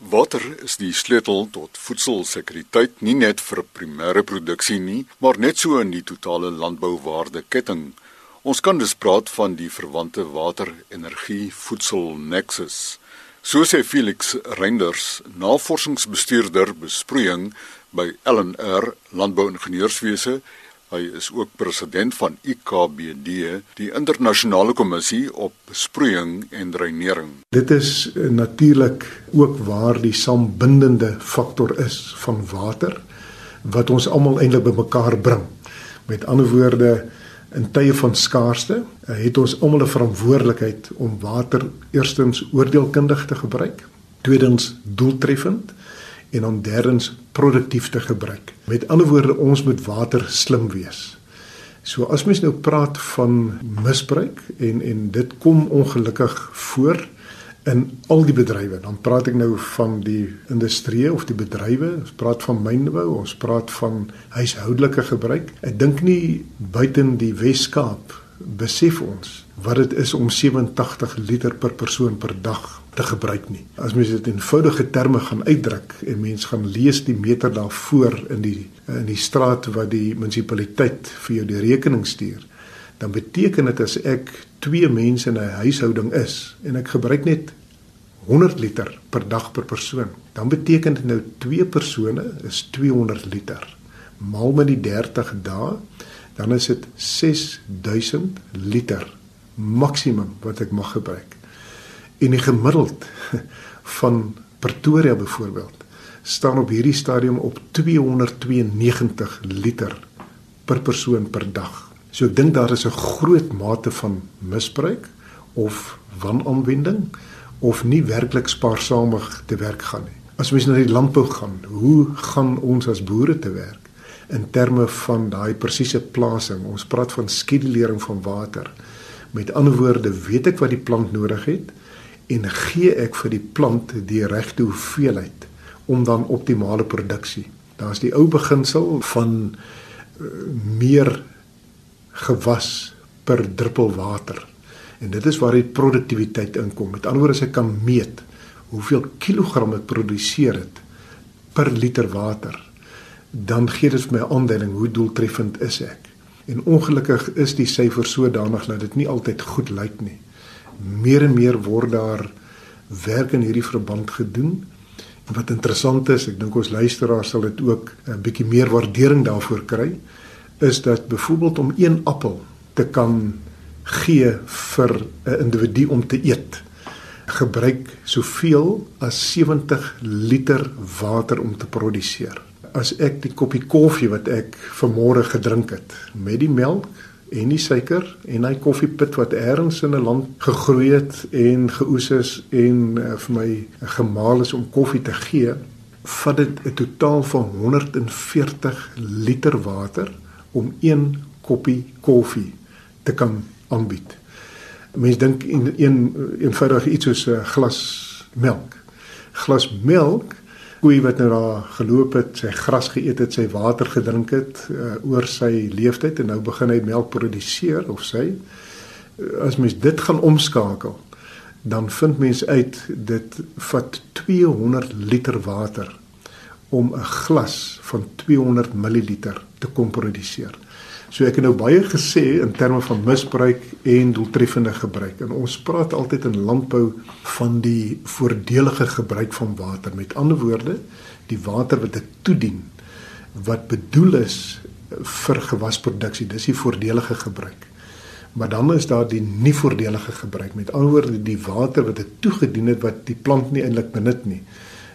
Water is die sleutel tot voedselsekuriteit nie net vir primêre produksie nie, maar net so in die totale landbouwaardeketting. Ons kan dus praat van die verwante water-energie-voedsel nexus. So sê Felix Reinders, navorsingsbestuurder besproeiing by LNR Landbouingenieurswese Hy is ook president van IKBD, die internasionale kommissie op besproeiing en dreinering. Dit is natuurlik ook waar die sambindende faktor is van water wat ons almal eintlik bymekaar bring. Met ander woorde, in tye van skaarste het ons almal 'n verantwoordelikheid om water eerstens oordeelkundig te gebruik, tweedens doeltreffend en dan derdens produktief te gebruik. Met ander woorde, ons moet water slim wees. So as mens nou praat van misbruik en en dit kom ongelukkig voor in al die bedrywe, dan praat ek nou van die industrie of die bedrywe, ons praat van mynbou, ons praat van huishoudelike gebruik. Ek dink nie buiten die Wes-Kaap besef ons wat dit is om 87 liter per persoon per dag te gebruik nie. As mens dit in eenvoudige terme gaan uitdruk en mens gaan lees die meter daarvoor in die in die straat wat die munisipaliteit vir jou die rekening stuur, dan beteken dit as ek twee mense in 'n huishouding is en ek gebruik net 100 liter per dag per persoon, dan beteken dit nou twee persone is 200 liter. Maal met die 30 dae, dan is dit 6000 liter maksimum wat ek mag gebruik. En die gemiddeld van Pretoria byvoorbeeld staan op hierdie stadium op 292 liter per persoon per dag. So ek dink daar is 'n groot mate van misbruik of wananwending of nie werklik spaarsamig te werk gaan nie. As mens na die landbou gaan, hoe gaan ons as boere te werk in terme van daai presiese plasing? Ons praat van skedulering van water. Met ander woorde, weet ek wat die plant nodig het en gee ek vir die plant die regte hoeveelheid om dan optimale produksie. Daar's die ou beginsel van uh, meer gewas per druppel water. En dit is waar die produktiwiteit inkom. Met ander woorde, as ek kan meet hoeveel kilogram ek produseer het per liter water, dan gee dit my aanduiding hoe doeltreffend is ek. En ongelukkig is die syfer sodanig dat dit nie altyd goed lyk nie. Meer en meer word daar werk in hierdie verband gedoen. En wat interessant is, ek dink ons luisteraars sal dit ook 'n bietjie meer waardering daarvoor kry, is dat byvoorbeeld om een appel te kan gee vir 'n individu om te eet, gebruik soveel as 70 liter water om te produseer as ek die koppie koffie wat ek vanmôre gedrink het met die melk en die suiker en hy koffiepit wat eers in 'n land gegroei het en geoes is en uh, vir my gemaal is om koffie te gee vat dit 'n totaal van 140 liter water om een koppie koffie te kan aanbied. Mense dink een een eenvoudig iets soos 'n glas melk. Glas melk koei wat nou daar geloop het, sy gras geëet het, sy water gedrink het uh, oor sy leeftyd en nou begin hy melk produseer of sy uh, as mens dit gaan omskakel dan vind mens uit dit vat 200 liter water om 'n glas van 200 ml te kom produseer. So ek het nou baie gesê in terme van misbruik en doeltreffende gebruik. En ons praat altyd in landbou van die voordelige gebruik van water. Met ander woorde, die water wat ek toedien wat bedoel is vir gewasproduksie. Dis die voordelige gebruik. Maar dan is daar die nie voordelige gebruik. Met ander woorde, die water wat ek toegedien het wat die plant nie eintlik benut nie.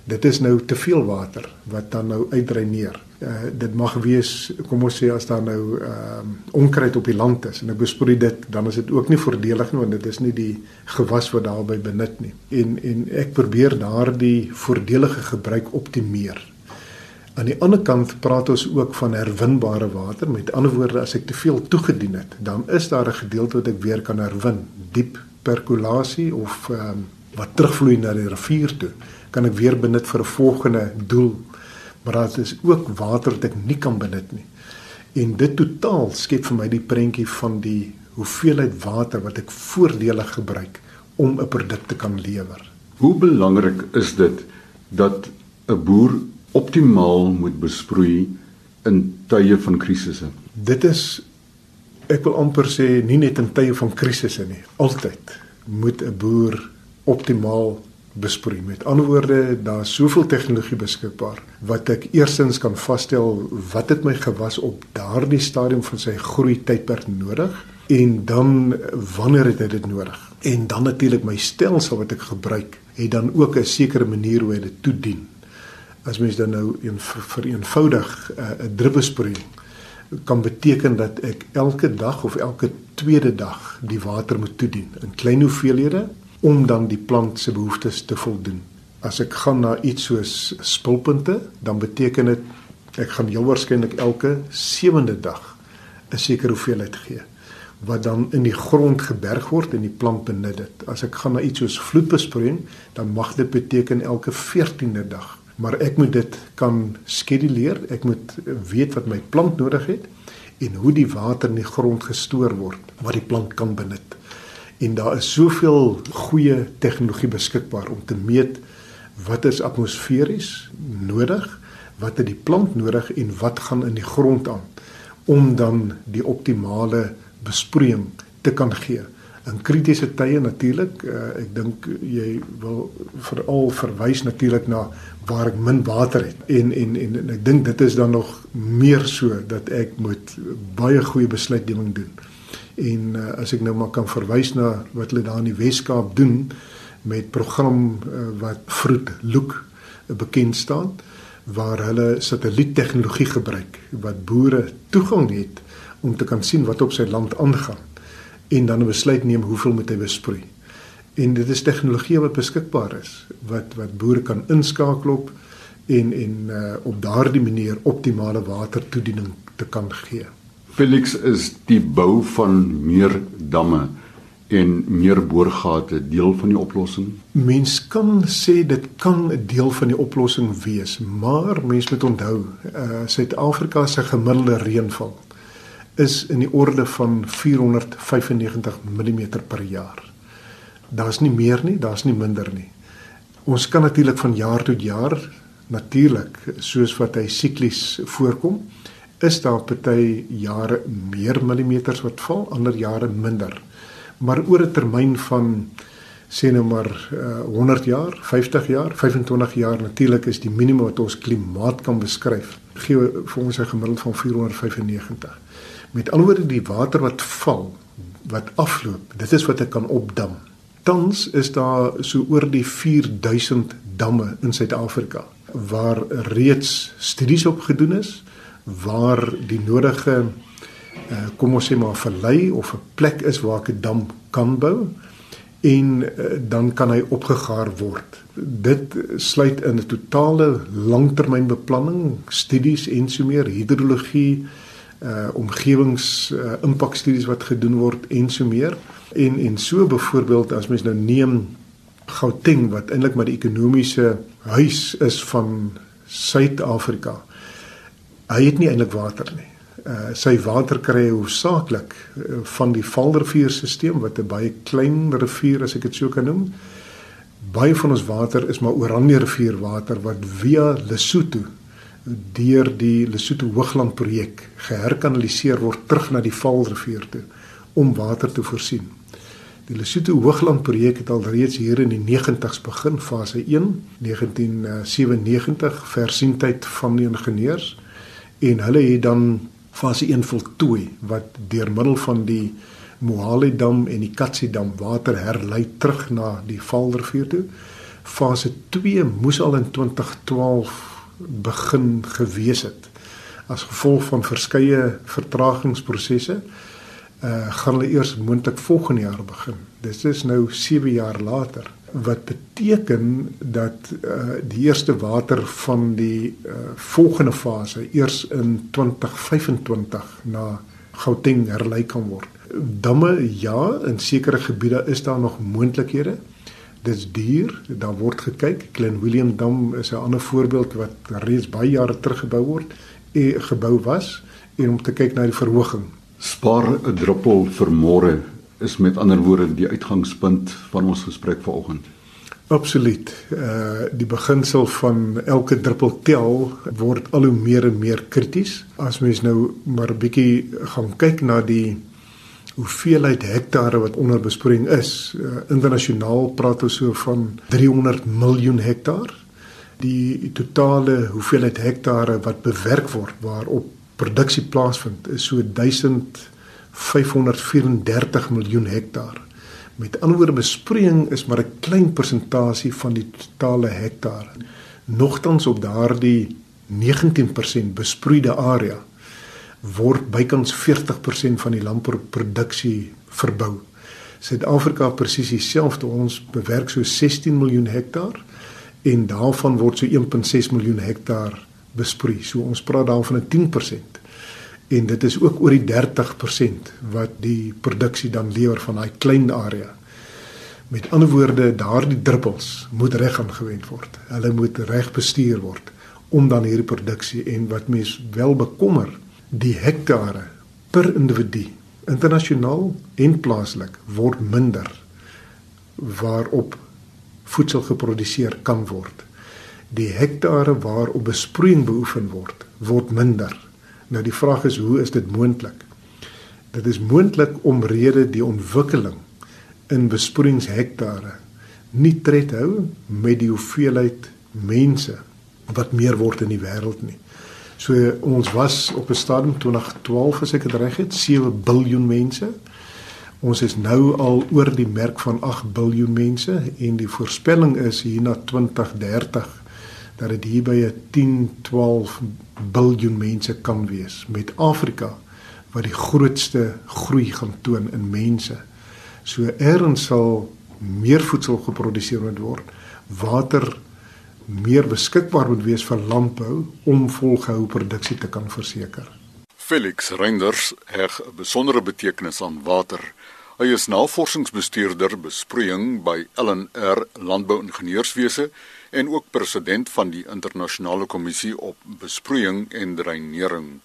Dit is nou te veel water wat dan nou uitdreineer. Uh, dit mag wees kom ons sê as daar nou ehm uh, onkruid op die land is en ek besproei dit dan is dit ook nie voordelig nie want dit is nie die gewas wat daarbey benut nie. En en ek probeer daardie voordelige gebruik optimeer. Aan die ander kant praat ons ook van herwinbare water. Met ander woorde as ek te veel toegedien het, dan is daar 'n gedeelte wat ek weer kan herwin, diep perkulasie of ehm um, wat terugvloei na die rivier toe kan ek weer benut vir 'n volgende doel. Maar dit is ook water wat ek nie kan benut nie. En dit totaal skep vir my die prentjie van die hoeveelheid water wat ek voordelig gebruik om 'n produk te kan lewer. Hoe belangrik is dit dat 'n boer optimaal moet besproei in tye van krisisse? Dit is ek wil amper sê nie net in tye van krisisse nie, altyd moet 'n boer optimaal besproei. Met ander woorde, daar's soveel tegnologie beskikbaar wat ek eersins kan vasstel wat het my gewas op daardie stadium van sy groei tydperk nodig en dan wanneer het hy dit nodig? En dan natuurlik my stelsel wat ek gebruik, het dan ook 'n sekere manier hoe hy dit toedien. As mens dan nou een vereenvoudig eh, 'n uh, druppelsproeiing kan beteken dat ek elke dag of elke tweede dag die water moet toedien in klein hoeveelhede om dan die plant se behoeftes te voldoen. As ek gaan na iets soos spulpunte, dan beteken dit ek gaan heel waarskynlik elke sewende dag 'n sekere hoeveelheid gee wat dan in die grond geberg word en die plant benut dit. As ek gaan na iets soos vloedbesproeiing, dan mag dit beteken elke 14de dag. Maar ek moet dit kan skeduleer. Ek moet weet wat my plant nodig het en hoe die water in die grond gestoor word wat die plant kan benut. En daar is soveel goeie tegnologie beskikbaar om te meet wat is atmosferies nodig, wat het die plant nodig en wat gaan in die grond aan om dan die optimale besproeiing te kan gee. In kritiese tye natuurlik, uh, ek dink jy wil veral verwys natuurlik na waar ek min water het. En en en, en ek dink dit is dan nog meer so dat ek moet baie goeie besluitneming doen. En uh, as ek nou maar kan verwys na wat hulle daar in die Wes-Kaap doen met program uh, wat Vroet Look uh, bekend staan waar hulle satelliettegnologie gebruik wat boere toegang het om te kan sien wat op sy land aangaan en dan 'n besluit neem hoeveel moet hy besproei. En dit is tegnologie wat beskikbaar is wat wat boere kan inskakel op en en uh, op daardie manier optimale watertoediening te kan gee. Felix is die bou van meer damme en meer boorgate deel van die oplossing? Mens kan sê dit kan 'n deel van die oplossing wees, maar mens moet onthou, uh Suid-Afrika se gemiddelde reënval is in die orde van 495 mm per jaar. Daar's nie meer nie, daar's nie minder nie. Ons kan natuurlik van jaar tot jaar natuurlik soos wat hy siklies voorkom, is daar party jare meer millimeters wat val, ander jare minder. Maar oor 'n termyn van sê nou maar uh, 100 jaar, 50 jaar, 25 jaar natuurlik is die minimum wat ons klimaat kan beskryf, gee vir ons 'n gemiddeld van 495. Met alhoewel die water wat val, wat afloop, dit is wat ek kan opdam. Tans is daar so oor die 4000 damme in Suid-Afrika waar reeds studies op gedoen is waar die nodige uh, kom ons sê maar verlei of 'n plek is waar ek 'n dam kan bou en uh, dan kan hy opgegaar word. Dit sluit in 'n totale langtermynbeplanning, studies en so meer hidrologie uh omgewings uh, impakstudies wat gedoen word en so meer en en so byvoorbeeld as mens nou neem Gauteng wat eintlik maar die ekonomiese huis is van Suid-Afrika. Hy het nie eintlik water nie. Uh sy water kry hoofsaaklik uh, van die Valrivierstelsel wat 'n baie klein rivier as ek dit so kan noem. Baie van ons water is maar Oranje rivier water wat via Lesotho deur die Lesotho Hoogland projek geherkanaliseer word terug na die Vaalrivier toe om water te voorsien. Die Lesotho Hoogland projek het alreeds hier in die 90's begin fase 1 1997 versientheid van die ingenieurs en hulle het dan fase 1 voltooi wat deur middel van die Mohale dam en die Katsi dam water herlei terug na die Vaalrivier toe. Fase 2 moes al in 2012 begin gewees het as gevolg van verskeie vertragingsprosesse uh gaan hulle eers moontlik volgende jaar begin. Dit is nou 7 jaar later wat beteken dat uh die eerste water van die uh volgende fase eers in 2025 na Gauteng herlei kan word. Damme ja, in sekere gebiede is daar nog moontlikhede dit's duur. Daar word gekyk. Glen William Dam is 'n ander voorbeeld wat reeds baie jare terug gebou word, e gebou was en om te kyk na die verhoging. Spaar 'n druppel vir môre is met ander woorde die uitgangspunt van ons gesprek vanoggend. Absoluut. Uh die beginsel van elke druppel tel word al hoe meer en meer krities. As mens nou maar 'n bietjie gaan kyk na die hoeveelheid hektare wat onder besproeiing is. Uh, internasionaal praat ons so van 300 miljoen hektaar. Die totale hoeveelheid hektare wat bewerk word waarop produksie plaasvind is so 1534 miljoen hektaar. Met ander woorde besproeiing is maar 'n klein persentasie van die totale hektare. Nogtans op daardie 19% besproeide area word bykans 40% van die landbouproduksie verbou. Suid-Afrika presies dieselfde ons bewerk so 16 miljoen hektaar en daarvan word so 1.6 miljoen hektaar besproei. So ons praat daarvan 'n 10% en dit is ook oor die 30% wat die produksie dan lewer van daai klein area. Met ander woorde, daardie druppels moet reg aangewend word. Hulle moet reg bestuur word om dan hierdie produksie en wat mens wel bekommer, die hektare per individu internasionaal en plaaslik word minder waarop voedsel geproduseer kan word. Die hektare waarop besproeiing beoefen word, word minder Nou die vraag is hoe is dit moontlik? Dit is moontlik omrede die ontwikkeling in besproeiingshektare nie tred hou met die hoeveelheid mense wat meer word in die wêreld nie. So ons was op 'n stadium 2012 as ek dit reg het, 7 miljard mense. Ons is nou al oor die merk van 8 miljard mense en die voorspelling is hier na 2030 dat dit hier by 'n 10, 12 miljard mense kan wees met Afrika wat die grootste groei gaan toon in mense. So erns sal meer voedsel geproduseer moet word, water meer beskikbaar moet wees vir landbou om volgehoue produksie te kan verseker. Felix Reinders heg 'n besondere betekenis aan water. Hy is navorsingsbestuurder besproeiing by LNR Landbou-ingenieurswese en ook president van die internasionale kommissie op besproeiing en dreinering.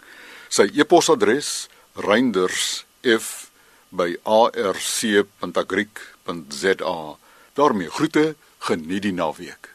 Sy e-posadres reinders@arc.agric.za. daarmee groete, geniet die naweek.